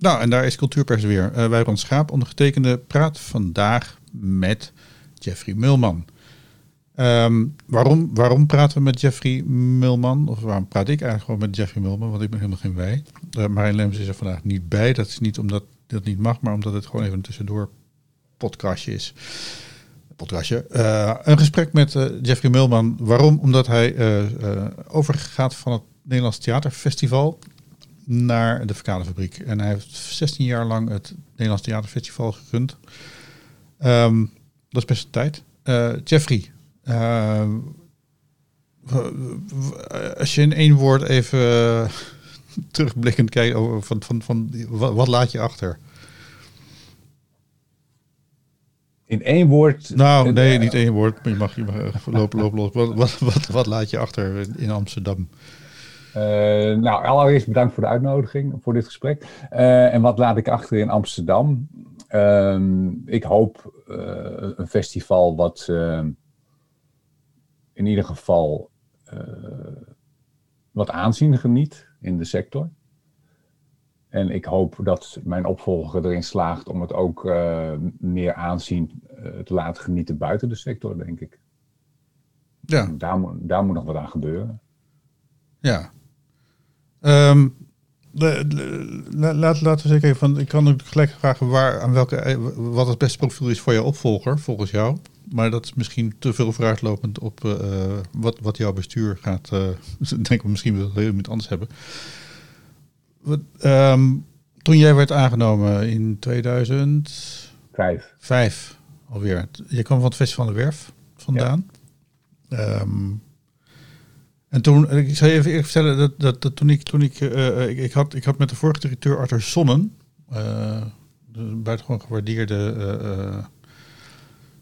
Nou, en daar is Cultuurpers weer. Uh, wij Schaap, ondergetekende, praat vandaag met Jeffrey Mulman. Ehm, waarom, waarom praten we met Jeffrey Mulman? Of waarom praat ik eigenlijk gewoon met Jeffrey Mulman? Want ik ben helemaal geen wij. Uh, Marijn Lems is er vandaag niet bij. Dat is niet omdat dat niet mag, maar omdat het gewoon even een tussendoor podcastje is. Podcastje. Uh, een gesprek met Jeffrey Mulman. Waarom? Omdat hij overgaat van het Nederlands Theaterfestival naar de Verkadefabriek. En hij heeft 16 jaar lang het Nederlands Theaterfestival gerund. Um, dat is best een tijd. Uh, Jeffrey, uh, als je in één woord even uh, terugblikkend kijkt over van, van, van wat, wat, laat je achter? In één woord? Nou, nee, niet één woord. Maar je mag, je mag lopen, lopen, lopen. Wat, wat, wat, wat laat je achter in Amsterdam? Uh, nou, allereerst bedankt voor de uitnodiging, voor dit gesprek. Uh, en wat laat ik achter in Amsterdam? Uh, ik hoop uh, een festival wat in ieder geval wat aanzien geniet in de sector. En ik hoop dat mijn opvolger erin slaagt om het ook meer aanzien te laten genieten buiten de sector, denk ik. Ja. Daar, daar moet nog wat aan gebeuren. Ja, Um, laat, laten we zeggen, van, ik kan ook gelijk vragen waar, aan welke, eh, wat het beste profiel is voor je opvolger, volgens jou. Maar dat is misschien te veel vooruitlopend op uh, wat, wat jouw bestuur gaat. Uh, denk we misschien wel heel iets anders hebben. Wat, um, toen jij werd aangenomen in 2005 Vijf. alweer. Je kwam van het Festival van de Werf vandaan. Ja. Um, en toen, ik zal je even eerlijk vertellen, dat, dat, dat toen ik, toen ik, uh, ik, ik, had, ik had met de vorige directeur Arthur Sonnen, uh, de buitengewoon gewaardeerde uh,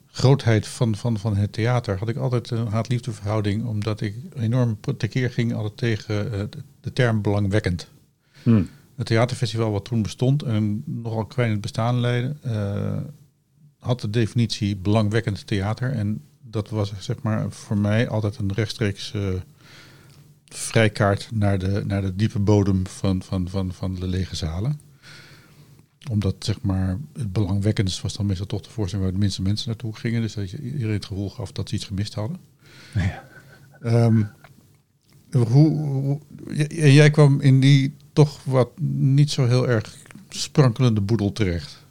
grootheid van, van, van het theater, had ik altijd een haat-liefde verhouding, omdat ik enorm tekeer ging altijd tegen de term belangwekkend. Hmm. Het theaterfestival wat toen bestond en nogal het bestaan leidde, had de definitie belangwekkend theater. En dat was zeg maar voor mij altijd een rechtstreeks vrijkaart naar de, naar de diepe bodem van, van, van, van de lege zalen. Omdat zeg maar, het belangwekkendste was dan meestal toch de voorstelling waar de minste mensen naartoe gingen. Dus dat je iedereen het gevoel gaf dat ze iets gemist hadden. Ja. Um, hoe, jij kwam in die toch wat niet zo heel erg sprankelende boedel terecht.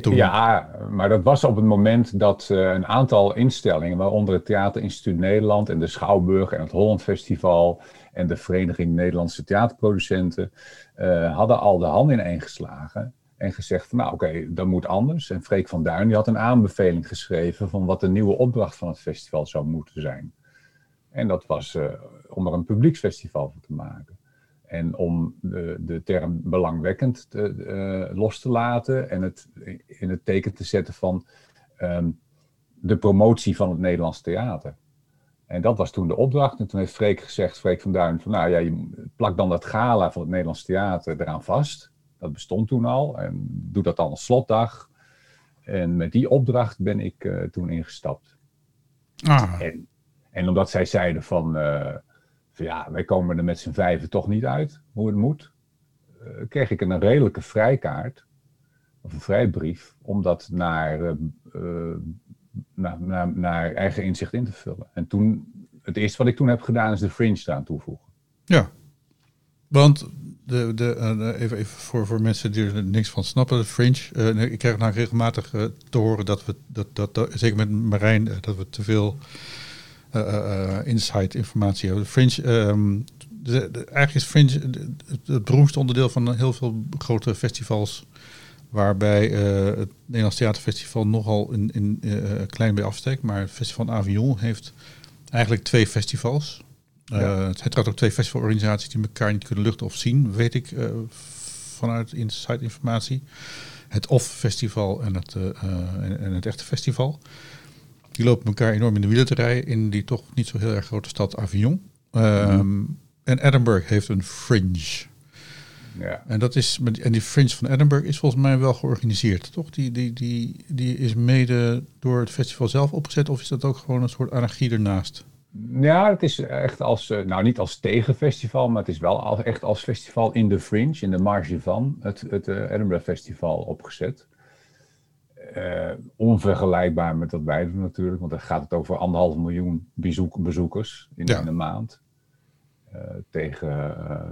Ja, maar dat was op het moment dat uh, een aantal instellingen, waaronder het Theaterinstituut Nederland en de Schouwburg en het Holland Festival en de Vereniging Nederlandse Theaterproducenten, uh, hadden al de hand in geslagen en gezegd van nou oké, okay, dat moet anders. En Freek van Duin die had een aanbeveling geschreven van wat de nieuwe opdracht van het festival zou moeten zijn. En dat was uh, om er een publieksfestival van te maken. En om de, de term belangwekkend te, uh, los te laten en het in het teken te zetten van um, de promotie van het Nederlands theater. En dat was toen de opdracht. En toen heeft Freek gezegd, Freek van Duin, van nou ja, je plak dan dat gala van het Nederlands theater eraan vast. Dat bestond toen al. En doe dat dan als slotdag. En met die opdracht ben ik uh, toen ingestapt. Ah. En, en, omdat zij zeiden van, uh, ja, wij komen er met z'n vijven toch niet uit, hoe het moet, uh, kreeg ik een redelijke vrijkaart, of een vrijbrief, om dat naar, uh, naar, naar, naar, eigen inzicht in te vullen. En toen, het eerste wat ik toen heb gedaan, is de fringe eraan toevoegen. Ja, want de, de, even, even voor, voor mensen die er niks van snappen, de fringe. ik krijg nou regelmatig te horen dat we, dat, dat, zeker met Marijn, dat we te veel insight informatie hebben. Fringe, ehm, de, eigenlijk is Fringe het, beroemdste onderdeel van heel veel grote festivals. Waarbij het Nederlands Theaterfestival nogal in, in klein bij afsteekt. Maar het Festival Avion heeft eigenlijk twee festivals. Ja. het heeft ook twee festivalorganisaties die elkaar niet kunnen luchten of zien, weet ik vanuit Insight informatie. Het OFF Festival en het, en, en het echte festival. Die lopen elkaar enorm in de wielen te rijden in die toch niet zo heel erg grote stad Avignon. Um, En Edinburgh heeft een fringe. Ja. En, dat is, en die fringe van Edinburgh is volgens mij wel georganiseerd, toch? Die, die, die, die is mede door het festival zelf opgezet of is dat ook gewoon een soort anarchie ernaast? Ja, het is echt als, eh, nou niet als tegenfestival, maar het is wel als, echt als festival in de fringe, in de marge van het, het uh, Edinburgh Festival opgezet. Uh, onvergelijkbaar met wat wij doen natuurlijk, want dan gaat het over anderhalf miljoen bezoek, bezoekers in, ja. een maand. Uh, tegen,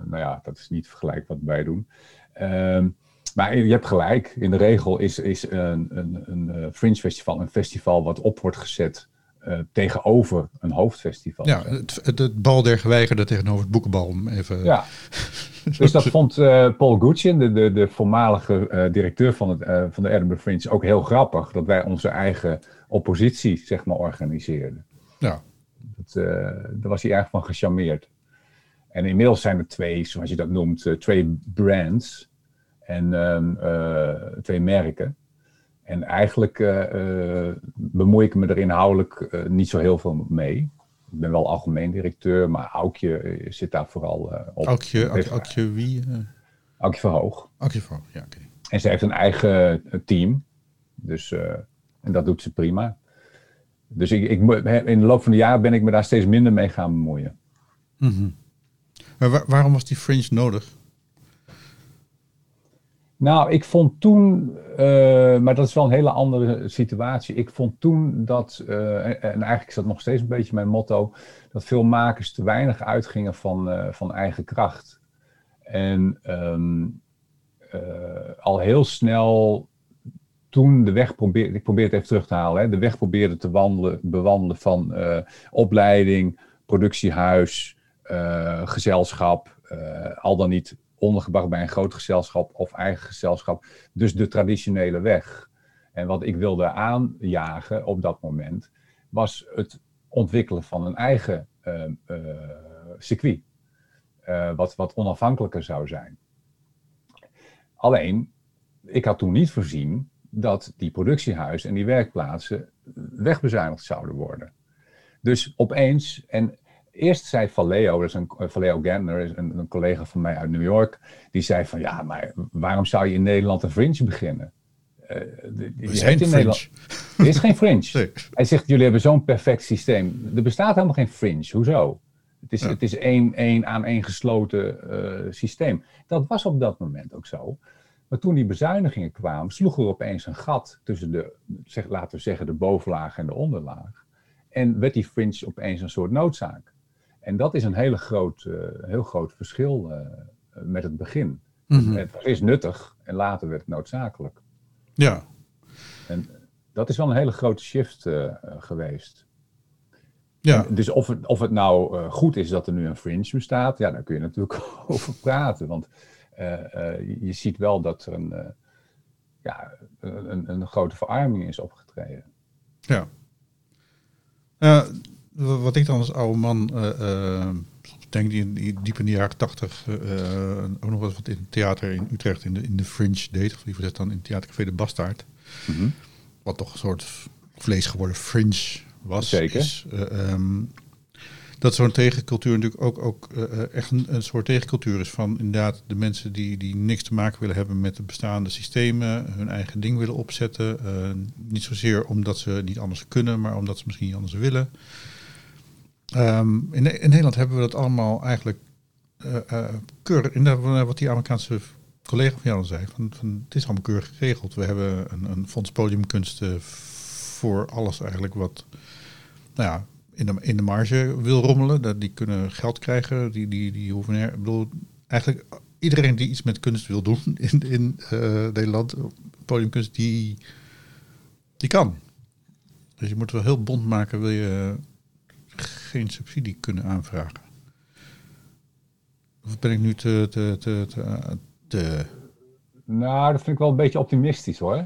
nou ja, dat is niet vergelijkbaar wat wij doen. Ehm, maar je hebt gelijk, in de regel is, is een, een, een fringe festival een festival wat op wordt gezet uh, tegenover een hoofdfestival. Ja, het, het, het bal der geweigerden tegenover het boekenbal. Even. Ja, dus dat vond uh, Paul Guccian, de, de, de voormalige uh, directeur van, het, van de Edinburgh Fringe, ook heel grappig. Dat wij onze eigen oppositie, zeg maar, organiseerden. Ja. Dat, daar was hij erg van gecharmeerd. En inmiddels zijn er twee, zoals je dat noemt, twee brands. En ehm, twee merken. En eigenlijk uh, bemoei ik me er inhoudelijk uh, niet zo heel veel mee. Ik ben wel algemeen directeur, maar Aukje zit daar vooral op. Aukje, Aukje, Aukje wie? Aukje Verhoog. Aukje Verhoog, ja oké. Okay. En ze heeft een eigen team. Dus, en dat doet ze prima. Dus ik, ik, in de loop van de jaren ben ik me daar steeds minder mee gaan bemoeien. Mm -hmm. Maar waar, waarom was die fringe nodig? Nou, ik vond toen, uh, maar dat is wel een hele andere situatie. Ik vond toen dat, uh, en, en, eigenlijk is dat nog steeds een beetje mijn motto, dat veel makers te weinig uitgingen van, uh, van eigen kracht. En um, al heel snel toen de weg probeerde, ik probeer het even terug te halen, hè, de weg probeerde te wandelen, bewandelen van opleiding, productiehuis, gezelschap, al dan niet ondergebracht bij een groot gezelschap of eigen gezelschap. Dus de traditionele weg. En wat ik wilde aanjagen op dat moment was het ontwikkelen van een eigen uh, circuit. Uh, wat, wat onafhankelijker zou zijn. Alleen, ik had toen niet voorzien dat die productiehuizen en die werkplaatsen wegbezuinigd zouden worden. Dus opeens, en eerst zei Valeo, dat is een, eh, is een, een, collega van mij uit New York, die zei van ja, maar waarom zou je in Nederland een fringe beginnen? Uh, de, We zijn in Nederland. Er is geen fringe. Nee. Hij zegt, jullie hebben zo'n perfect systeem. Er bestaat helemaal geen fringe. Hoezo? Het is, ja. het is één, één aan één gesloten uh, systeem. Dat was op dat moment ook zo. Maar toen die bezuinigingen kwamen, sloeg er opeens een gat tussen de, zeg, laten we zeggen, de bovenlaag en de onderlaag. En werd die fringe opeens een soort noodzaak. En dat is een hele groot, uh, heel groot verschil uh, met het begin. Mm -hmm. Het eerst nuttig en later werd het noodzakelijk. Ja. En dat is wel een hele grote shift uh, geweest. Ja. En dus of het, of het nou goed is dat er nu een fringe bestaat, ja, daar kun je natuurlijk over praten. Want je, je, ziet wel dat er een, ja, een, een grote verarming is opgetreden. Ja wat ik dan als oude man uh, uh, denk, die, die, diep in de jaren tachtig uh, ook nog wat in het theater in Utrecht in de, in de Fringe deed, of liever gezegd dan in het theatercafé De Bastaard. Mm -hmm. Wat toch een soort vlees geworden fringe was. Zeker. Is, um, dat zo'n tegencultuur natuurlijk ook, ook echt een, een, soort tegencultuur is van inderdaad de mensen die, die niks te maken willen hebben met de bestaande systemen, hun eigen ding willen opzetten. niet zozeer omdat ze niet anders kunnen, maar omdat ze misschien niet anders willen. Um, in, in, Nederland hebben we dat allemaal eigenlijk uh, uh, keurig, in wat die Amerikaanse collega van jou zei, van, van, het is allemaal keurig geregeld. We hebben een, een fonds podiumkunsten voor alles eigenlijk wat nou ja, in, de, in de marge wil rommelen. Dat, die kunnen geld krijgen, die, die, die hoeven er, ik bedoel, eigenlijk iedereen die iets met kunst wil doen in, in Nederland, podiumkunst, die, die kan. Dus je moet wel heel bond maken, wil je geen subsidie kunnen aanvragen. Of ben ik nu te, te, te, te, te... Nou, dat vind ik wel een beetje optimistisch hoor.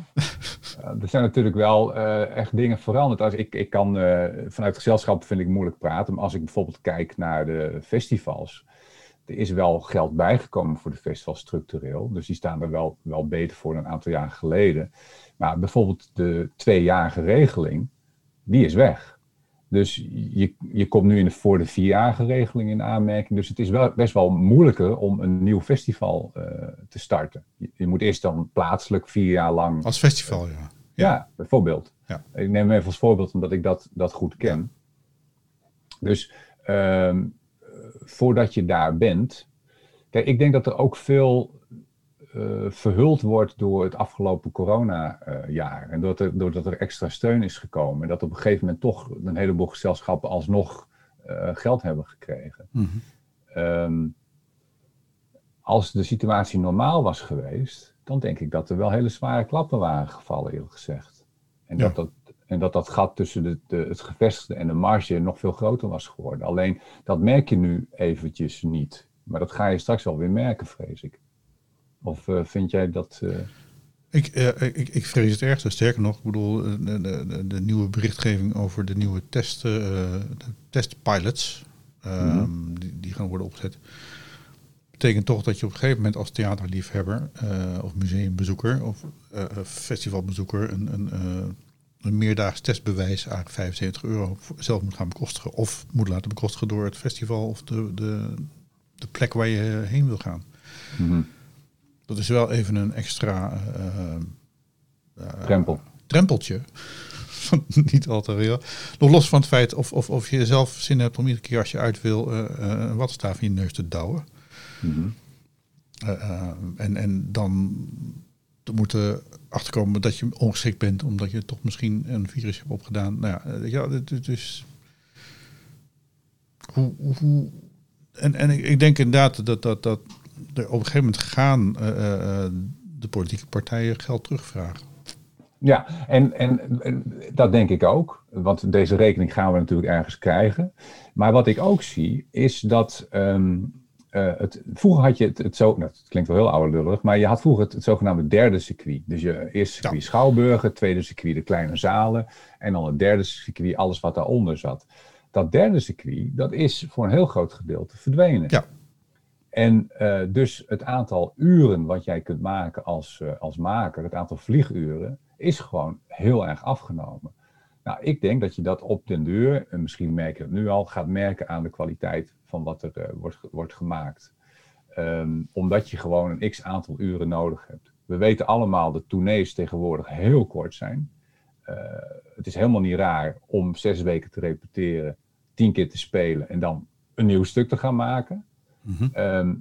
er zijn natuurlijk wel uh, echt dingen veranderd. Als ik, ik kan uh, vanuit gezelschap vind ik moeilijk praten. Maar als ik bijvoorbeeld kijk naar de festivals. Er is wel geld bijgekomen voor de festivals structureel. Dus die staan er wel, wel beter voor dan een aantal jaren geleden. Maar bijvoorbeeld de tweejarige regeling, die is weg. Dus je, je komt nu in de, voor de vierjarige regeling in aanmerking. Dus het is wel, best wel moeilijker om een nieuw festival uh, te starten. Je, je, moet eerst dan plaatselijk vier jaar lang. Als festival, ja. Ja, ja bijvoorbeeld. Ja. Ik neem even als voorbeeld omdat ik dat, dat goed ken. Dus ehm, voordat je daar bent. Kijk, ik denk dat er ook veel verhuld wordt door het afgelopen corona-jaar. en doordat er, doordat er extra steun is gekomen. En dat op een gegeven moment toch een heleboel gezelschappen alsnog uh, geld hebben gekregen. Mhm. Ehm, als de situatie normaal was geweest, dan denk ik dat er wel hele zware klappen waren gevallen, eerlijk gezegd. En, Ja. dat, dat, en dat dat gat tussen de, de, het gevestigde en de marge nog veel groter was geworden. Alleen dat merk je nu eventjes niet. Maar dat ga je straks wel weer merken, vrees ik. Of eh, vind jij dat. eh, Ik, eh, ik, ik vrees het ergste. Sterker nog, ik bedoel, de, de, de, nieuwe berichtgeving over de nieuwe testen, de testpilots, ehm, Mhm. die, die gaan worden opgezet. Betekent toch dat je op een gegeven moment als theaterliefhebber of museumbezoeker of festivalbezoeker een, een, een meerdaags testbewijs, eigenlijk 75 euro, zelf moet gaan bekostigen. Of moet laten bekostigen door het festival of de, de, de plek waar je heen wil gaan. mhm, Dat is wel even een extra eh, eh, drempel? drempeltje. Niet al te reëel. Nog los van het feit of, of, of je zelf zin hebt om iedere keer als je uit wil eh, eh, een wattenstaaf in je neus te douwen. Mhm. Eh, eh, en, en dan te moeten achterkomen dat je ongeschikt bent omdat je toch misschien een virus hebt opgedaan. Nou ja, eh, ja is. Hoe, hoe, en en ik, ik denk inderdaad dat, dat, dat er op een gegeven moment gaan eh, eh, eh, de politieke partijen geld terugvragen. Ja, en, en, en dat denk ik ook. Want deze rekening gaan we natuurlijk ergens krijgen. Maar wat ik ook zie, is dat. ehm, eh, het, vroeger had je het, het zo. Nou, het klinkt wel heel ouderlullig. Maar je had vroeger het, het zogenaamde derde circuit. Dus je eerste circuit Schouwburgen, tweede circuit de kleine zalen. En dan het derde circuit, alles wat daaronder zat. Dat derde circuit, dat is voor een heel groot gedeelte verdwenen. Ja. En eh, dus het aantal uren wat jij kunt maken als, eh, als maker, het aantal vlieguren, is gewoon heel erg afgenomen. Nou, ik denk dat je dat op den deur, en misschien merk je het nu al, gaat merken aan de kwaliteit van wat er eh, wordt, wordt gemaakt. Ehm, omdat je gewoon een x aantal uren nodig hebt. We weten allemaal dat tournees tegenwoordig heel kort zijn. Het is helemaal niet raar om zes weken te repeteren, tien keer te spelen en dan een nieuw stuk te gaan maken. Mhm. Ehm,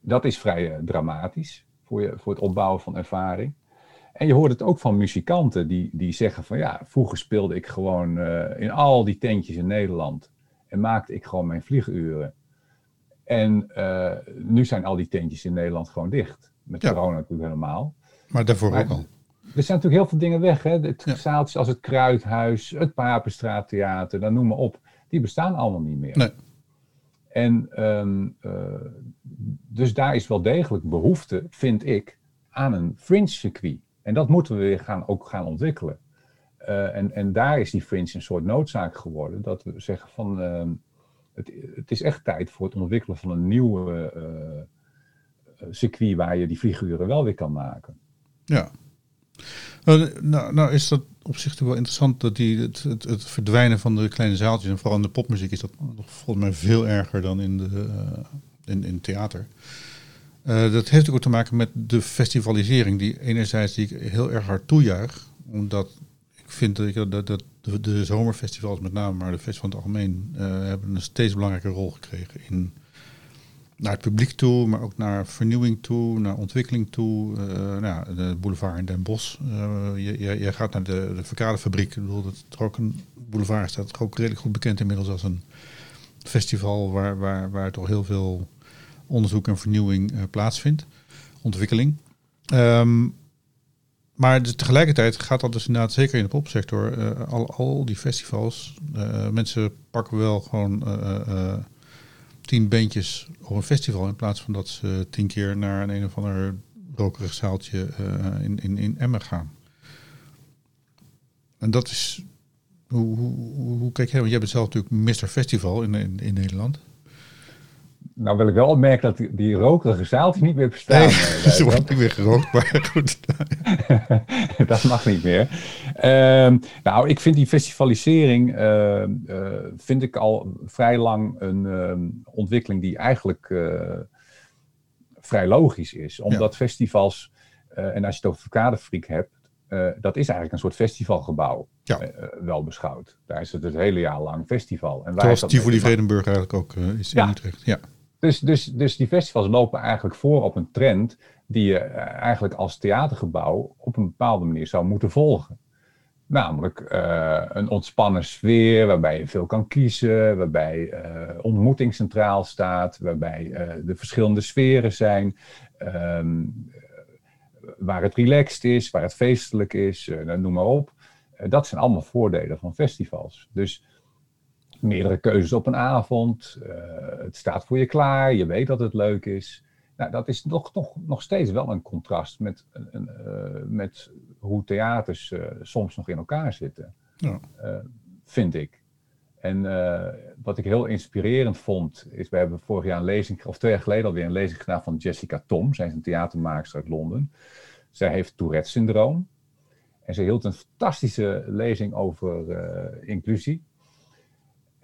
dat is vrij eh, dramatisch voor, je, voor het opbouwen van ervaring. En je hoort het ook van muzikanten die, die zeggen van ja, vroeger speelde ik gewoon eh, in al die tentjes in Nederland en maakte ik gewoon mijn vlieguren. En eh, nu zijn al die tentjes in Nederland gewoon dicht. Met Ja. corona natuurlijk helemaal. Maar daarvoor Maar- ook al. Er zijn natuurlijk heel veel dingen weg. Hè? Het Ja. zaaltjes als het Kruidhuis, het Papenstraattheater, dan noem maar op. Die bestaan allemaal niet meer. Nee. En ehm, eh, dus daar is wel degelijk behoefte, vind ik, aan een fringe circuit. En dat moeten we weer gaan, ook gaan ontwikkelen. Eh, en, en daar is die fringe een soort noodzaak geworden. Dat we zeggen van ehm, het, het is echt tijd voor het ontwikkelen van een nieuw eh, circuit waar je die figuren wel weer kan maken. Ja. Nou, nou, nou is dat op zich wel interessant dat die, het, verdwijnen van de kleine zaaltjes en vooral in de popmuziek is dat volgens mij veel erger dan in, de, eh, in, in theater. Eh, dat heeft ook te maken met de festivalisering die enerzijds die ik heel erg hard toejuich, omdat ik vind dat, ik- dat, dat de, zomerfestivals met name, maar de festivals in het algemeen, eh, hebben een steeds belangrijke rol gekregen in naar het publiek toe, maar ook naar vernieuwing toe, naar ontwikkeling toe. Eh, nou, de boulevard in Den Bosch. Eh, je, je, je gaat naar de, de Verkadefabriek. Ik bedoel, dat ook boulevard staat ook redelijk goed bekend inmiddels als een festival waar, waar, waar toch heel veel onderzoek en vernieuwing eh, plaatsvindt. Ontwikkeling. Ehm, maar dus tegelijkertijd gaat dat dus inderdaad zeker in de popsector. al, al die festivals. mensen pakken wel gewoon tien bandjes op een festival in plaats van dat ze tien keer naar een, een of ander rokerig zaaltje eh, in, in, in Emmen gaan. En dat is. Hoe, hoe, hoe, kijk jij? Want jij bent zelf natuurlijk Mr. Festival in, in, in Nederland. Nou wil ik wel opmerken dat die, die rokerige zaaltjes niet meer bestaan. Nee, ze wordt niet meer gerookt, maar goed. dat mag niet meer. Ehm, nou, ik vind die festivalisering eh, eh, vind ik al vrij lang een ehm, ontwikkeling die eigenlijk eh, vrij logisch is. Omdat festivals, eh, en als je het over Verkadefriek hebt, dat is eigenlijk een soort festivalgebouw, Ja. wel beschouwd. Daar is het het hele jaar lang festival. En Zoals Tivoli Vredenburg eigenlijk ook is Ja. in Utrecht. Ja. Dus, dus, dus die festivals lopen eigenlijk voor op een trend die je eh, eigenlijk als theatergebouw op een bepaalde manier zou moeten volgen. Namelijk eh, een ontspannen sfeer waarbij je veel kan kiezen, waarbij eh, ontmoeting centraal staat, waarbij eh, de verschillende sferen zijn, ehm, waar het relaxed is, waar het feestelijk is, nou, noem maar op. Dat zijn allemaal voordelen van festivals. Dus meerdere keuzes op een avond. eh, het staat voor je klaar. Je weet dat het leuk is. Nou, dat is nog, nog, nog steeds wel een contrast met, eh, met hoe theaters eh, soms nog in elkaar zitten, Ja. vind ik. En wat ik heel inspirerend vond, is we hebben vorig jaar een lezing, of twee jaar geleden alweer een lezing gedaan van Jessica Tom. Zij is een theatermaakster uit Londen. Zij heeft Tourette-syndroom. En ze hield een fantastische lezing over inclusie.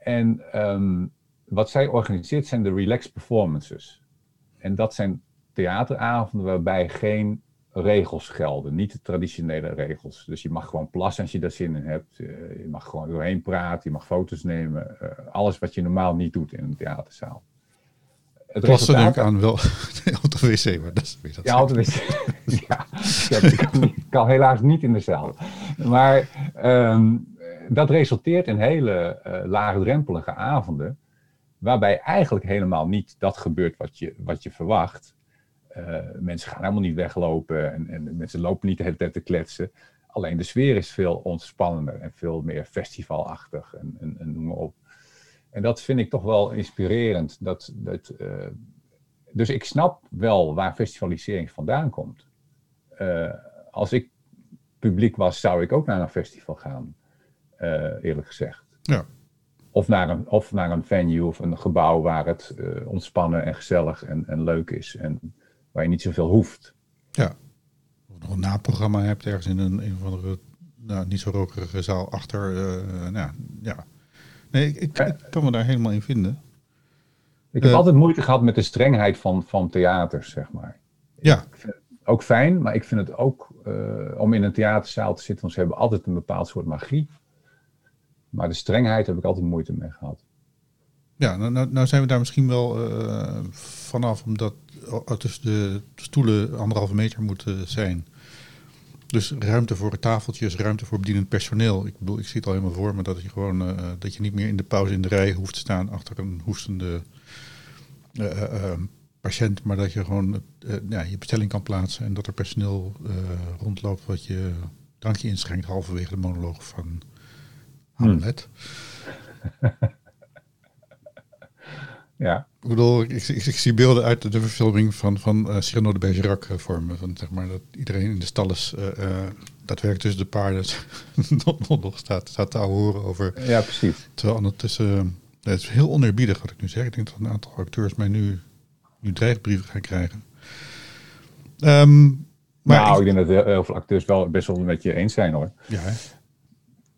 En ehm, wat zij organiseert zijn de relaxed performances. En dat zijn theateravonden waarbij geen regels gelden, niet de traditionele regels. Dus je mag gewoon plassen als je daar zin in hebt. Eh, je mag gewoon doorheen praten, je mag foto's nemen. eh, alles wat je normaal niet doet in een theaterzaal. Het Plassen denk ik aan wel op de wc, maar dat is weer dat. ja, altijd is. ja, ik kan helaas niet in de zaal. Maar ehm, dat resulteert in hele eh, laagdrempelige avonden. Waarbij eigenlijk helemaal niet dat gebeurt wat je, wat je verwacht. Eh, mensen gaan helemaal niet weglopen en, en mensen lopen niet de hele tijd te kletsen. Alleen de sfeer is veel ontspannender en veel meer festivalachtig en, en, noem maar op. En dat vind ik toch wel inspirerend. Dat, dat, eh, dus ik snap wel waar festivalisering vandaan komt. Als ik publiek was, zou ik ook naar een festival gaan, eerlijk gezegd. Ja. Of naar, een, of naar een venue of een gebouw waar het eh, ontspannen en gezellig en, en leuk is. En waar je niet zoveel hoeft. Ja. Of nog een naprogramma hebt ergens in een, een of andere nou, niet zo rokerige zaal achter. eh, nou, ja. Nee, ik, ik, ik kan me daar helemaal in vinden. Ik heb Eh. altijd moeite gehad met de strengheid van, van theaters, zeg maar. Ja, Ook fijn, maar ik vind het ook eh, om in een theaterzaal te zitten, want ze hebben altijd een bepaald soort magie. Maar de strengheid heb ik altijd moeite mee gehad. ja nou, nou, nou zijn we daar misschien wel eh, vanaf, omdat tussen de stoelen anderhalve meter moet eh, zijn. Dus ruimte voor tafeltjes, ruimte voor bedienend personeel. Ik bedoel, ik zie het al helemaal voor me dat je gewoon eh, dat je niet meer in de pauze in de rij hoeft te staan achter een hoestende eh, patiënt, maar dat je gewoon ja, je bestelling kan plaatsen en dat er personeel rondloopt wat je drankje inschenkt halverwege de monoloog van Hamlet. Ja, Ik bedoel, ik, ik, ik zie beelden uit de verfilming van, van uh, Cyrano de Bergerac eh, vormen. Van, zeg maar, dat iedereen in de stalles uh, daadwerkelijk tussen de paarden nog, nog staat, staat te horen over. ja precies. Terwijl ondertussen, het is heel oneerbiedig wat ik nu zeg. Ik denk dat een aantal acteurs mij nu, nu dreigbrieven gaan krijgen. Um, maar nou, ik, ik, denk dat heel veel acteurs wel best wel met je eens zijn hoor. Ja, hè?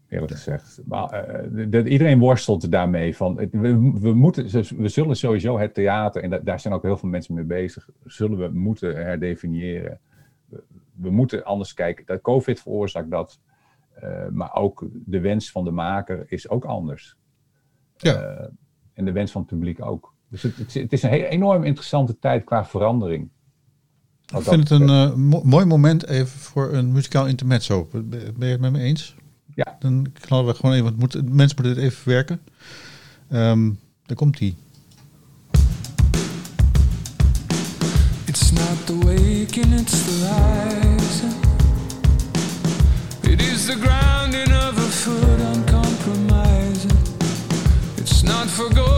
Eerlijk gezegd. Maar uh, dat, iedereen worstelt daarmee. Van, we, we, moeten, we zullen sowieso het theater, en da, daar zijn ook heel veel mensen mee bezig, zullen we moeten herdefiniëren. We, we moeten anders kijken. Dat COVID veroorzaakt dat. Uh, maar ook de wens van de maker is ook anders. Ja. Uh, en de wens van het publiek ook. Dus het, het, het is een heel, enorm interessante tijd qua verandering. Ik vind het een mo mooi moment even voor een muzikaal intermezzo. Ben je het met me eens? Dan knallen we gewoon even, want moet, mensen moeten dit even verwerken. Um, daar komt hij. It's not the waking, it's the rising. It is the grounding of a foot uncompromising. It's not forgoing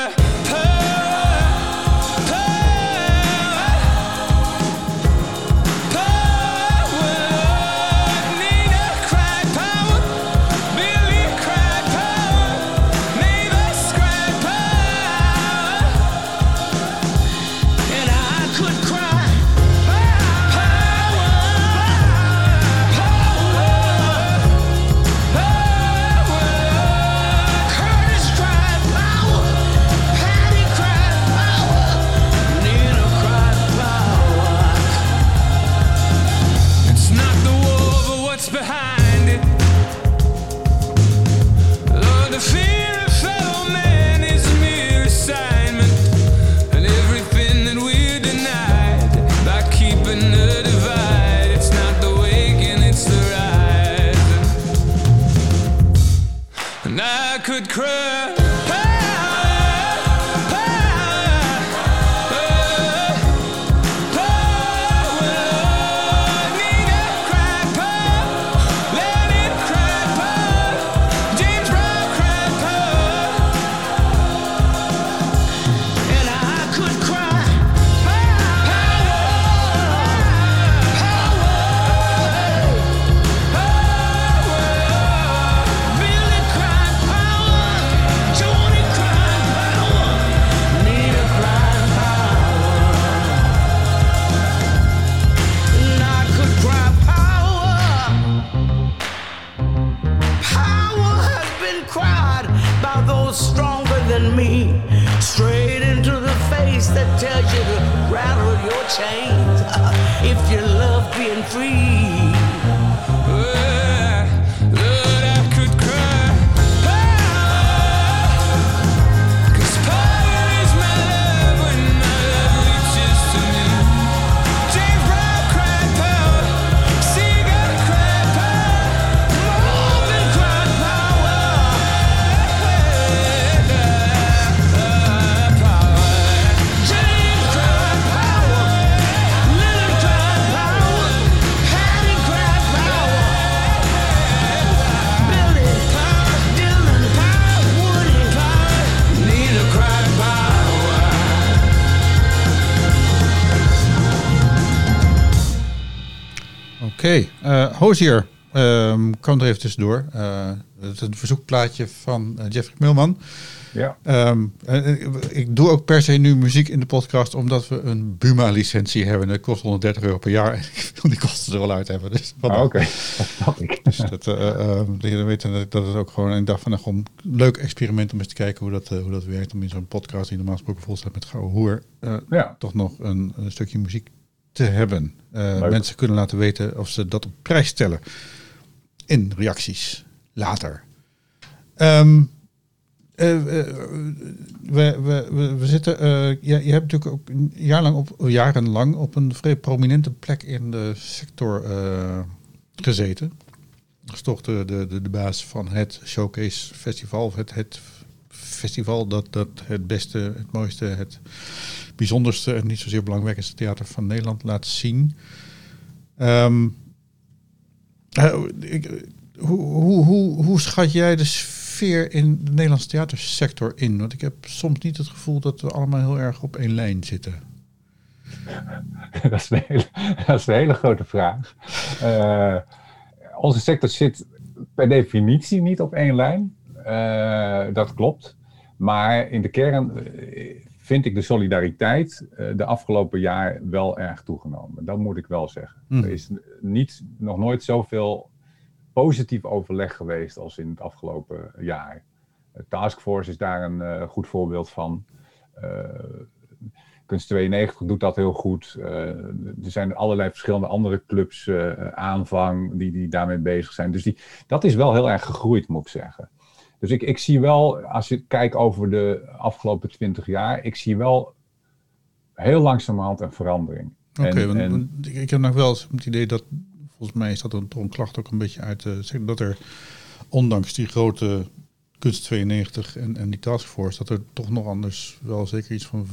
could cry. Hozier ehm kwam er even tussendoor. Eh, het is een verzoekplaatje van eh, Jeffrey Milman. Ja. Ehm, eh, ik- doe ook per se nu muziek in de podcast omdat we een Buma-licentie hebben. Dat kost 130 euro per jaar en ik wil die kosten er wel uit hebben. Dus, Ah, Oké, dat snap ik. Dus dat, eh, eh, eh, heren weten dat, het ook gewoon een dag van nou, gewoon een leuk experiment om eens te kijken hoe dat, hoe dat werkt. Om in zo'n podcast die normaal gesproken vol staat met gouden hoer, Ja. toch nog een, een stukje muziek te hebben. Eh, mensen kunnen laten weten of ze dat op prijs stellen. In reacties later. Ehm, eh, eh, we, we, we, we zitten. je, je hebt natuurlijk ook een jaar lang op, jarenlang op een vrij prominente plek in de sector gezeten. Dat is toch de, de, de, de baas van het Showcase Festival. Het, het festival dat, dat het beste, het mooiste, het bijzonderste en niet zozeer belangrijkste theater van Nederland laat zien. Ehm, eh, hoe, hoe, hoe, hoe schat jij de sfeer in de Nederlandse theatersector in? Want ik heb soms niet het gevoel dat we allemaal heel erg op één lijn zitten. dat, is een hele, dat grote vraag. Eh, onze sector zit per definitie niet op één lijn. Eh, dat klopt. Maar in de kern eh, vind ik de solidariteit eh, de afgelopen jaar wel erg toegenomen. Dat moet ik wel zeggen. Hmm. Er is niet, nog nooit zoveel positief overleg geweest als in het afgelopen jaar. Taskforce is daar een goed voorbeeld van. Kunst 92 doet dat heel goed. Er zijn allerlei verschillende andere clubs, aanvang, die, die daarmee bezig zijn. Dus die, dat is wel heel erg gegroeid, moet ik zeggen. Dus ik, ik zie wel, als je kijkt over de afgelopen twintig jaar, ik zie wel heel langzamerhand een verandering. Oké, want, en- want ik, ik heb nog wel eens het idee dat, volgens mij is dat een, een klacht ook een beetje uit sector, dat er ondanks die grote kunst 92 en, en die taskforce, dat er toch nog anders wel zeker iets van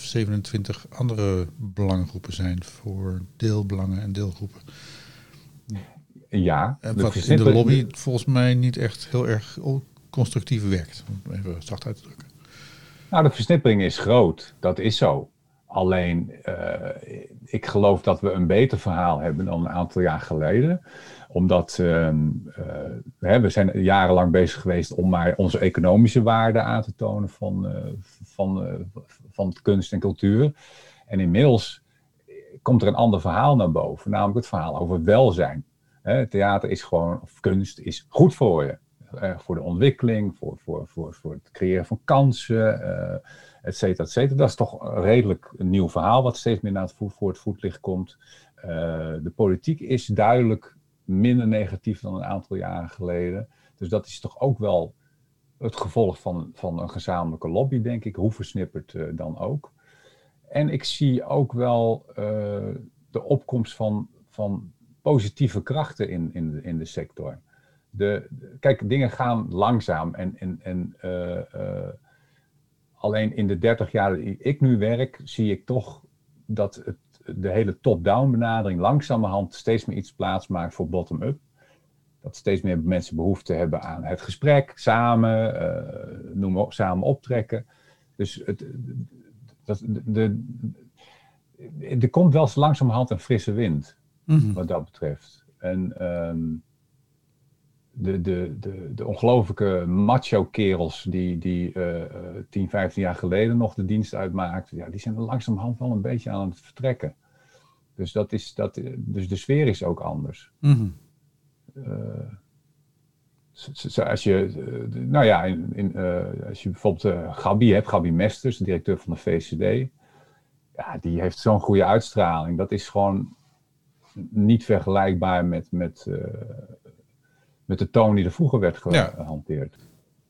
27 andere belangengroepen zijn voor deelbelangen en deelgroepen. ja, En de wat in de lobby volgens mij niet echt heel erg constructief werkt. Om even zacht uit te drukken. Nou, de versnippering is groot. Dat is zo. Alleen, eh, ik geloof dat we een beter verhaal hebben dan een aantal jaar geleden. Omdat ehm, eh, we zijn jarenlang bezig geweest om maar onze economische waarde aan te tonen van, eh, van, van kunst en cultuur. En inmiddels komt er een ander verhaal naar boven, namelijk het verhaal over welzijn. Theater is gewoon, of kunst is goed voor je. Eh, voor de ontwikkeling, voor, voor, voor, voor het creëren van kansen, eh et cetera, et cetera. Dat is toch redelijk een nieuw verhaal wat steeds meer naar het voet, voor het voetlicht komt. Eh, de politiek is duidelijk minder negatief dan een aantal jaren geleden. Dus dat is toch ook wel het gevolg van, van een gezamenlijke lobby, denk ik, hoe versnipperd eh, dan ook. En ik zie ook wel de opkomst van, van positieve krachten in, in, in de sector. De, kijk, dingen gaan langzaam en, en, en eh, eh, alleen in de 30 jaar die ik nu werk, zie ik toch dat het, de hele top-down benadering langzamerhand steeds meer iets plaatsmaakt voor bottom-up. Dat steeds meer mensen behoefte hebben aan het gesprek, samen, eh, noem op, samen optrekken. Dus het, dat, de, de, er komt wel langzamerhand een frisse wind Mhm. wat dat betreft. En ehm, de, de, de, de ongelofelijke macho-kerels die, die eh, eh, 10, 15 jaar geleden nog de dienst uitmaakten, ja, die zijn er langzamerhand wel een beetje aan het vertrekken. Dus, dat is, dat, dus de sfeer is ook anders. Mhm. Z- Als je, eh, nou ja, in, in, eh, als je bijvoorbeeld eh Gabi hebt, Gabi Mesters, de directeur van de VCD, ja, die heeft zo'n goede uitstraling. Dat is gewoon niet vergelijkbaar met, met, eh, met de toon die er vroeger werd ge- Ja. gehanteerd.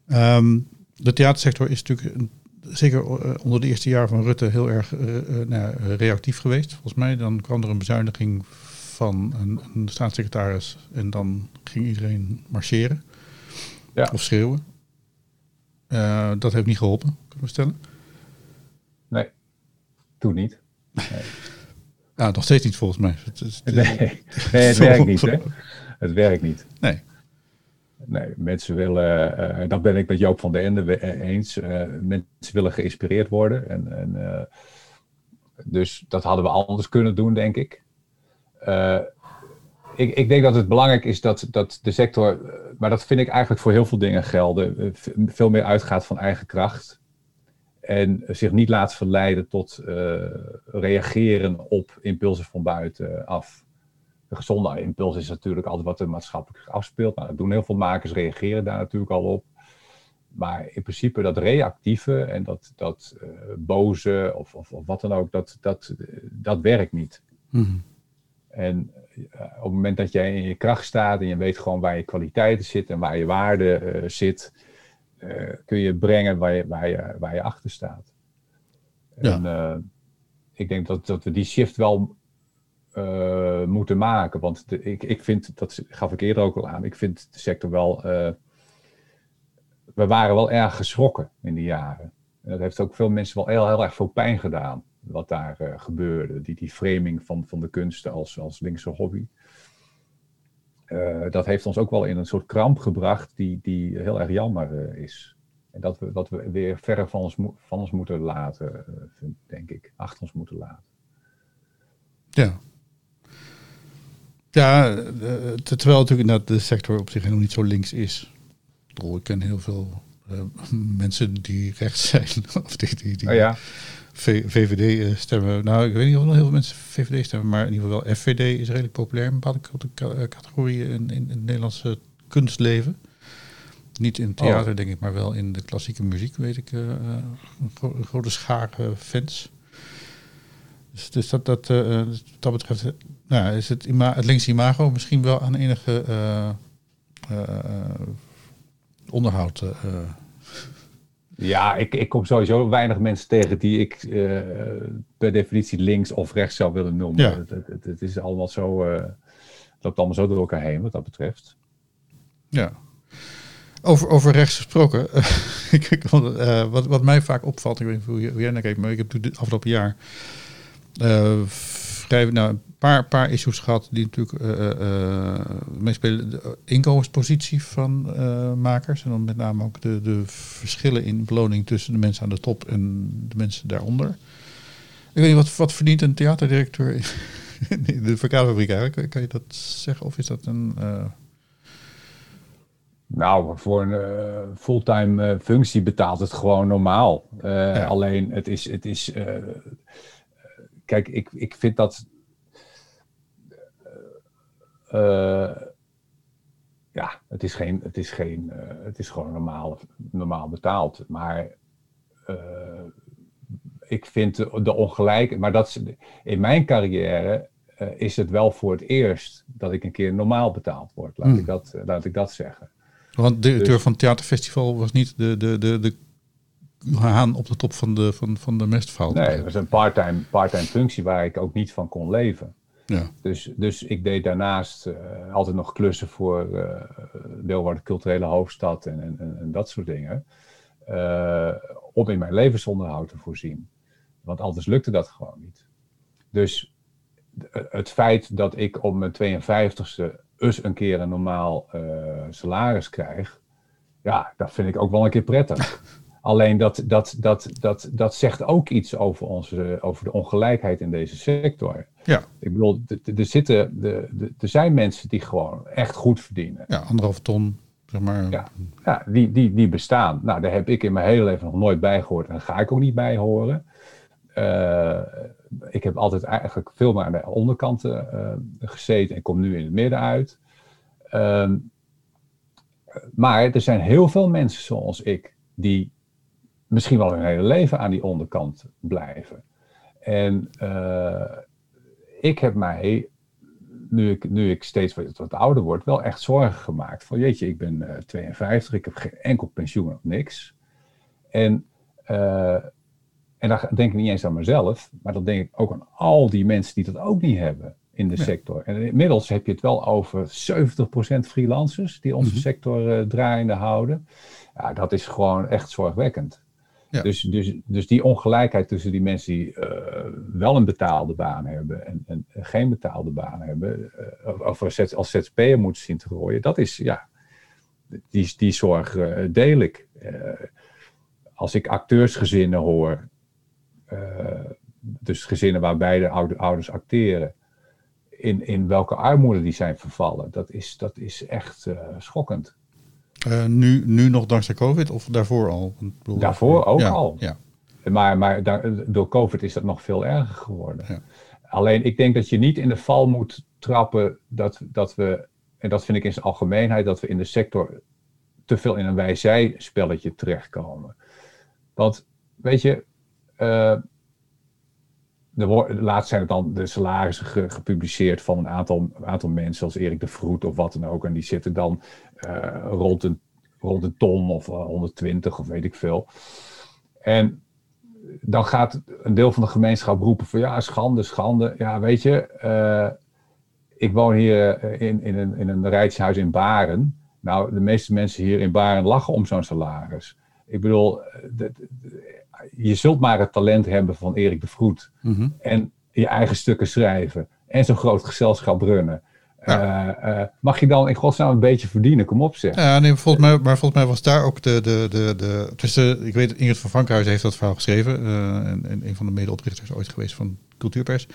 Ehm, de theatersector is natuurlijk een- zeker eh, onder de eerste jaren van Rutte heel erg eh, eh, nou ja, reactief geweest. Volgens mij dan kwam er een bezuiniging van een, een staatssecretaris en dan ging iedereen marcheren Ja. of schreeuwen. Eh, dat heeft niet geholpen, kunnen we stellen. Nee, toen niet. Ja, nog steeds niet volgens mij. Het Nee, nee het werkt niet, hè? Het werkt niet. Nee. Nee, mensen willen, eh dat ben ik met Joop van der Ende eh, eens, eh, mensen willen geïnspireerd worden. En, en, eh, dus dat hadden we anders kunnen doen, denk ik. Eh, ik, ik denk dat het belangrijk is dat, dat de sector, eh, maar dat vind ik eigenlijk voor heel veel dingen gelden, eh, veel meer uitgaat van eigen kracht. En zich niet laat verleiden tot eh, reageren op impulsen van buitenaf. De gezonde impuls is natuurlijk altijd wat er maatschappelijk afspeelt. Nou, dat doen heel veel makers, reageren daar natuurlijk al op. Maar in principe dat reactieve en dat, dat eh, boze of, of, of wat dan ook, dat, dat, dat werkt niet. Mhm. En eh, op het moment dat jij in je kracht staat en je weet gewoon waar je kwaliteiten zitten en waar je waarde eh, zit, kun je brengen waar je, waar je, waar je achter staat. Ja. En ik denk dat, dat we die shift wel eh, moeten maken. Want ik, ik vind, dat gaf ik eerder ook al aan, ik vind de sector wel. eh, we waren wel erg geschrokken in die jaren. En dat heeft ook veel mensen wel heel, erg veel pijn gedaan. Wat daar eh, gebeurde. Die, die framing van, van de kunsten als, als linkse hobby. Dat heeft ons ook wel in een soort kramp gebracht die, die heel erg jammer is. En dat we, dat we weer verder van ons, van ons moeten laten, denk ik. Achter ons moeten laten. Ja. Ja, eh, te- terwijl natuurlijk inderdaad de sector op zich helemaal niet zo links is. Ik bedoel, Ik ken heel veel eh, mensen die rechts zijn. Of die, die, die Oh ja, V- VVD eh, stemmen. Nou, ik weet niet of er nog heel veel mensen VVD stemmen. Maar in ieder geval wel FVD is redelijk populair in bepaalde cate- ca- categorieën in, in, het Nederlandse kunstleven. Niet in het theater, denk ik, maar wel in de klassieke muziek, weet ik. een, gro- een grote schaar fans. Dus, dus dat, dat, wat dat betreft nou, is het, ima het linkse imago misschien wel aan enige eh, eh, onderhoud. eh, ja ik, ik kom sowieso weinig mensen tegen die ik per definitie links of rechts zou willen noemen. Ja. Het, het, het- het is allemaal zo, het loopt allemaal zo door elkaar heen wat dat betreft. Ja. Over, over rechts gesproken. wat, wat mij vaak opvalt, ik weet niet hoe, jij naar kijkt, maar ik heb dit afgelopen jaar vrij, nou, paar, paar issues gehad die natuurlijk eh, meespelen. De inkomenspositie van makers. En dan met name ook de, de verschillen in beloning tussen de mensen aan de top en de mensen daaronder. Ik weet niet, wat, wat verdient een theaterdirecteur in de verkaderfabriek eigenlijk? Kan je dat zeggen? Of is dat een... Nou, voor een fulltime functie betaalt het gewoon normaal. Ja. Alleen het is. Het is kijk, ik, ik vind dat. Eh, ja, het is, geen, het is, geen, eh, het is gewoon normaal, normaal betaald. Maar eh, ik vind de, de ongelijk. Maar dat is, in mijn carrière is het wel voor het eerst dat ik een keer normaal betaald word. Laat, Hmm. ik, dat, laat ik dat zeggen. Want de directeur Dus- van het theaterfestival was niet de, de, de, de haan op de top van de, van, van de mestvaal. Nee, dat was een part-time part functie waar ik ook niet van kon leven. Ja. Dus, dus ik deed daarnaast eh, altijd nog klussen voor eh Leeuwarden Culturele Hoofdstad en, en, en, dat soort dingen. eh, om in mijn levensonderhoud te voorzien. Want anders lukte dat gewoon niet. Dus het feit dat ik op mijn 52ste eens een keer een normaal salaris krijg, ja, dat vind ik ook wel een keer prettig. Alleen dat, dat, dat, dat, dat zegt ook iets over, onze, over de ongelijkheid in deze sector. Ja. Ik bedoel, er, zitten, er zijn mensen die gewoon echt goed verdienen. ja, anderhalve ton, zeg maar. Ja. Ja, die, die, die bestaan. Nou, daar heb ik in mijn hele leven nog nooit bij gehoord. En daar ga ik ook niet bij horen. Eh, ik heb altijd eigenlijk veel maar aan de onderkant eh, gezeten en kom nu in het midden uit. Ehm, maar er zijn heel veel mensen zoals ik die misschien wel hun hele leven aan die onderkant blijven. En eh, ik heb mij, nu ik, nu ik steeds wat, wat ouder word, wel echt zorgen gemaakt. Van jeetje, ik ben eh, 52, ik heb geen enkel pensioen of niks. En, eh, en dan denk ik niet eens aan mezelf, maar dan denk ik ook aan al die mensen die dat ook niet hebben in de Ja. sector. En inmiddels heb je het wel over 70% freelancers die onze Mhm. sector eh, draaiende houden. Ja, dat is gewoon echt zorgwekkend. Dus, dus, dus die ongelijkheid tussen die mensen die eh, wel een betaalde baan hebben en, en geen betaalde baan hebben, eh, of als als ZZP'er moeten zien te gooien, dat is, ja, die, die zorg eh, deel ik. Als ik acteursgezinnen hoor, dus gezinnen waar beide oude, ouders acteren, in, in welke armoede die zijn vervallen, dat is, dat is echt schokkend. Eh, nu, nu nog dankzij COVID of daarvoor al? Bedoel, Daarvoor ook ja, al. Ja, Maar, maar daar- door COVID is dat nog veel erger geworden. Ja. Alleen ik denk dat je niet in de val moet trappen dat, dat we, en dat vind ik in zijn algemeenheid, dat we in de sector te veel in een wij-zij-spelletje terechtkomen. Want, weet je, eh, laatst zijn dan de salarissen ge- gepubliceerd van een aantal, aantal mensen, zoals Erik de Vroet of wat dan ook. En die zitten dan eh, rond, een, rond een ton of eh, 120 of weet ik veel. En dan gaat een deel van de gemeenschap roepen van ja, schande, schande. Ja, weet je, eh, ik woon hier eh, in, in, een, in een in Baren. Nou, de meeste mensen hier in Baren lachen om zo'n salaris. Ik bedoel, eh, de- je zult maar het talent hebben van Erik de Vroet. Mhm. En je eigen stukken schrijven. En zo'n groot gezelschap runnen. Eh, eh, mag je dan in godsnaam een beetje verdienen? Kom op zeg. Ja, nee, volgens mij, maar volgens mij was daar ook de. de, de, de tussen, ik weet, Ingrid van Frankhuis heeft dat verhaal geschreven. eh, en, en een van de medeoprichters ooit geweest van Cultuurpers.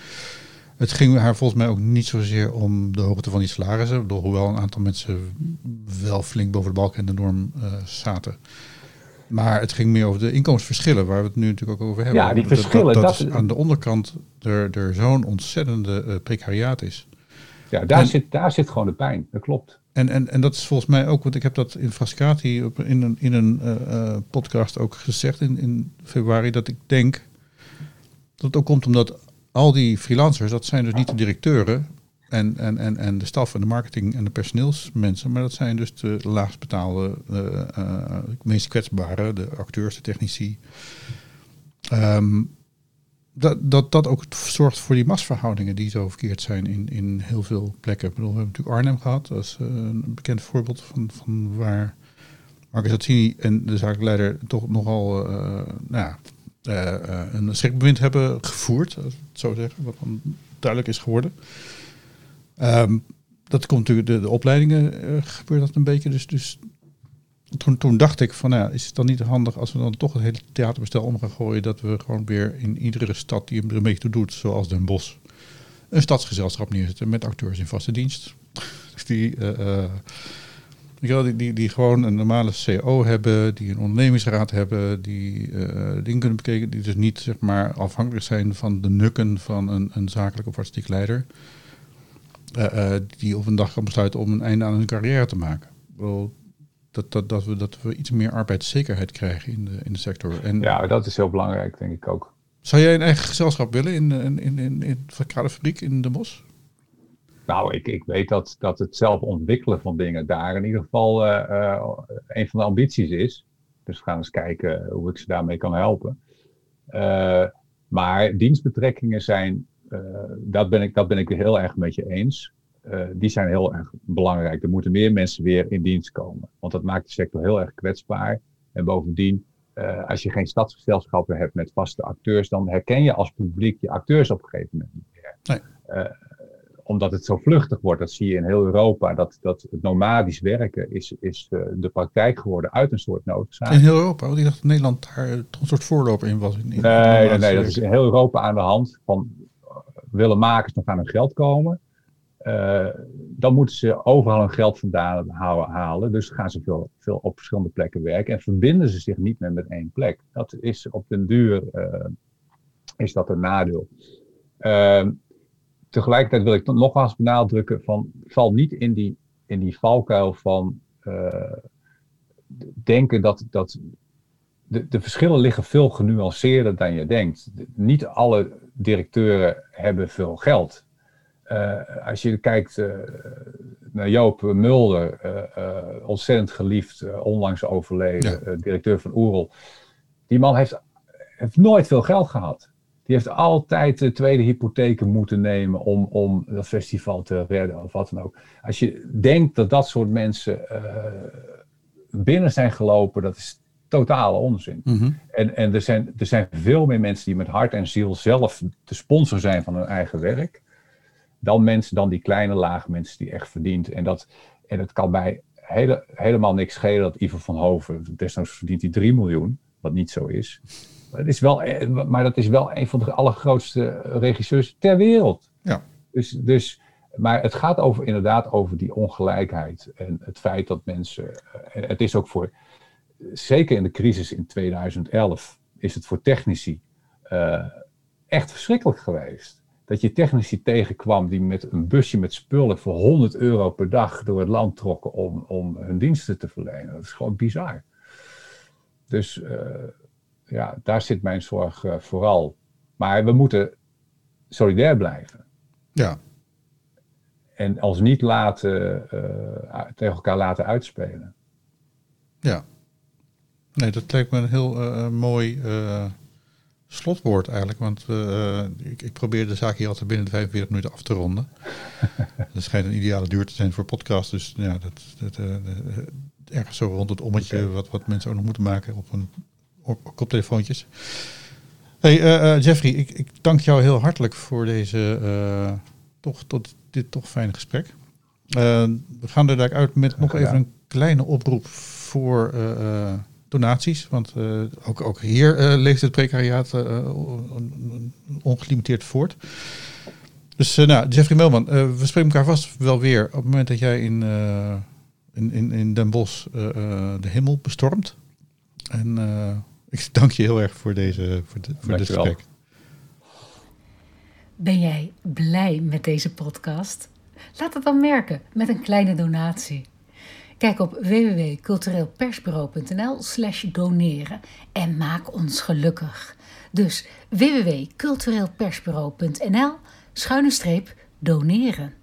Het ging haar volgens mij ook niet zozeer om de hoogte van die salarissen. Hoewel een aantal mensen wel flink boven de balk en de norm zaten. Maar het ging meer over de inkomensverschillen, waar we het nu natuurlijk ook over hebben. Ja, die Dat- dat- verschillen, Dat, aan de onderkant er, er zo'n ontzettende eh, precariaat is. Ja, daar, En- zit, daar zit gewoon de pijn. Dat klopt. En, en, en dat is volgens mij ook, want ik heb dat in Frascati op, in een, in een eh, eh, podcast ook gezegd in, in februari, dat ik denk dat het ook komt omdat al die freelancers, dat zijn dus niet de directeuren en, en, en, en de staf en de marketing en de personeelsmensen, maar dat zijn dus de laagst betaalde, eh, eh, meest kwetsbare, de acteurs, de technici. Ehm, dat, dat dat ook zorgt voor die machtsverhoudingen die zo verkeerd zijn in, in heel veel plekken. Ik bedoel, we hebben natuurlijk Arnhem gehad, dat is eh, een bekend voorbeeld van, van waar Marcus en de zakelijke leider toch nogal eh, nou ja, eh, eh, een schrikbewind hebben gevoerd, als ik het zo zeggen. Wat dan duidelijk is geworden. Ehm, dat komt natuurlijk, de, de opleidingen eh, gebeurt dat een beetje. Dus, dus toen, toen dacht ik van, nou ja, is het dan niet handig als we dan toch het hele theaterbestel om gaan gooien, dat we gewoon weer in iedere stad die er een beetje doet, zoals Den Bosch, een stadsgezelschap neerzetten met acteurs in vaste dienst. Dus die, wel, die, die, die gewoon een normale CO hebben, die een ondernemingsraad hebben, die dingen kunnen bekijken, die dus niet zeg maar, afhankelijk zijn van de nukken van een, een zakelijk of artistiek leider. Eh, eh, die op een dag kan besluiten om een einde aan hun carrière te maken. Ik bedoel, dat, dat, dat, we, dat we iets meer arbeidszekerheid krijgen in de, in de sector. En Ja, dat is heel belangrijk, denk ik ook. zou jij een eigen gezelschap willen in, in, in, in, in de kaderfabriek in Den Bosch? Nou, ik, ik weet dat, dat het zelf ontwikkelen van dingen daar in ieder geval eh, een van de ambities is. Dus we gaan eens kijken hoe ik ze daarmee kan helpen. Maar dienstbetrekkingen zijn, dat, ben ik, dat ben ik heel erg met je eens. Eh, die zijn heel erg belangrijk. Er moeten meer mensen weer in dienst komen. Want dat maakt de sector heel erg kwetsbaar. En bovendien, eh, als je geen stadsgezelschappen hebt met vaste acteurs, dan herken je als publiek je acteurs op een gegeven moment niet meer. Nee. Eh, omdat het zo vluchtig wordt, dat zie je in heel Europa, dat, dat het nomadisch werken is, is eh, de praktijk geworden uit een soort noodzaak. In heel Europa? Want ik dacht dat Nederland daar toch een soort voorloper in was. In, in- Nee, nee, nee, dat is in heel Europa aan de hand. Van, eh, willen makers nog aan hun geld komen? Eh, dan moeten ze overal hun geld vandaan halen. Dus gaan ze veel, op verschillende plekken werken. En verbinden ze zich niet meer met één plek. Dat is op den duur eh, is dat een nadeel. Ehm, tegelijkertijd wil ik nogmaals benadrukken van val niet in die, in die valkuil van eh, denken dat, dat de, de verschillen liggen veel genuanceerder dan je denkt. De- Niet alle directeuren hebben veel geld. Eh, als je kijkt eh, naar Joop Mulder, eh, ontzettend geliefd, onlangs overleden, Ja. directeur van Oerol. Die man heeft, heeft nooit veel geld gehad. Die heeft altijd de tweede hypotheken moeten nemen om, om dat festival te redden of wat dan ook. Als je denkt dat dat soort mensen binnen zijn gelopen, dat is totale onzin. Mhm. En, en er, zijn, er zijn veel meer mensen die met hart en ziel zelf de sponsor zijn van hun eigen werk. Dan mensen, dan die kleine laag mensen die echt verdient. En dat, en het kan mij hele, helemaal niks schelen dat Ivo van Hoven, desnoods verdient hij 3 miljoen, wat niet zo is. Maar, het is wel, eh, maar dat is wel een van de allergrootste regisseurs ter wereld. Ja. Dus, dus, maar het gaat over, inderdaad over die ongelijkheid. En het feit dat mensen. eh, het is ook voor. Zeker in de crisis in 2011 is het voor technici eh, echt verschrikkelijk geweest. Dat je technici tegenkwam die met een busje met spullen voor 100 euro per dag door het land trokken om, om hun diensten te verlenen. Dat is gewoon bizar. Dus eh, ja, daar zit mijn zorg eh, vooral. Maar we moeten solidair blijven. Ja, En ons niet laten, tegen elkaar laten uitspelen. ja. Nee, dat lijkt me een heel eh, eh, mooi eh, slotwoord eigenlijk. Want ik, ik probeer de zaak hier altijd binnen de 45 minuten af te ronden. dat schijnt een ideale duur te zijn voor podcast. Dus ja, dat, dat, ergens zo rond het ommetje wat, wat mensen ook nog moeten maken op hun op, op koptelefoontjes. Hey Jeffrey, ik, ik dank jou heel hartelijk voor deze toch, tot dit toch fijne gesprek. We gaan er uit met nog even een kleine oproep voor donaties. Want eh, ook, ook hier eh, leeft het precariaat eh, on- ongelimiteerd voort. Dus nou, Jeffrey Melman, eh, we spreken elkaar vast wel weer op het moment dat jij in, eh, in, in, in Den Bosch eh, eh, de hemel bestormt. En eh, ik dank je heel erg voor, deze, voor, de, voor dit gesprek. Ben jij blij met deze podcast? Laat het dan merken met een kleine donatie. Kijk op www.cultureelpersbureau.nl slash doneren en maak ons gelukkig. Dus www.cultureelpersbureau.nl schuine streep doneren.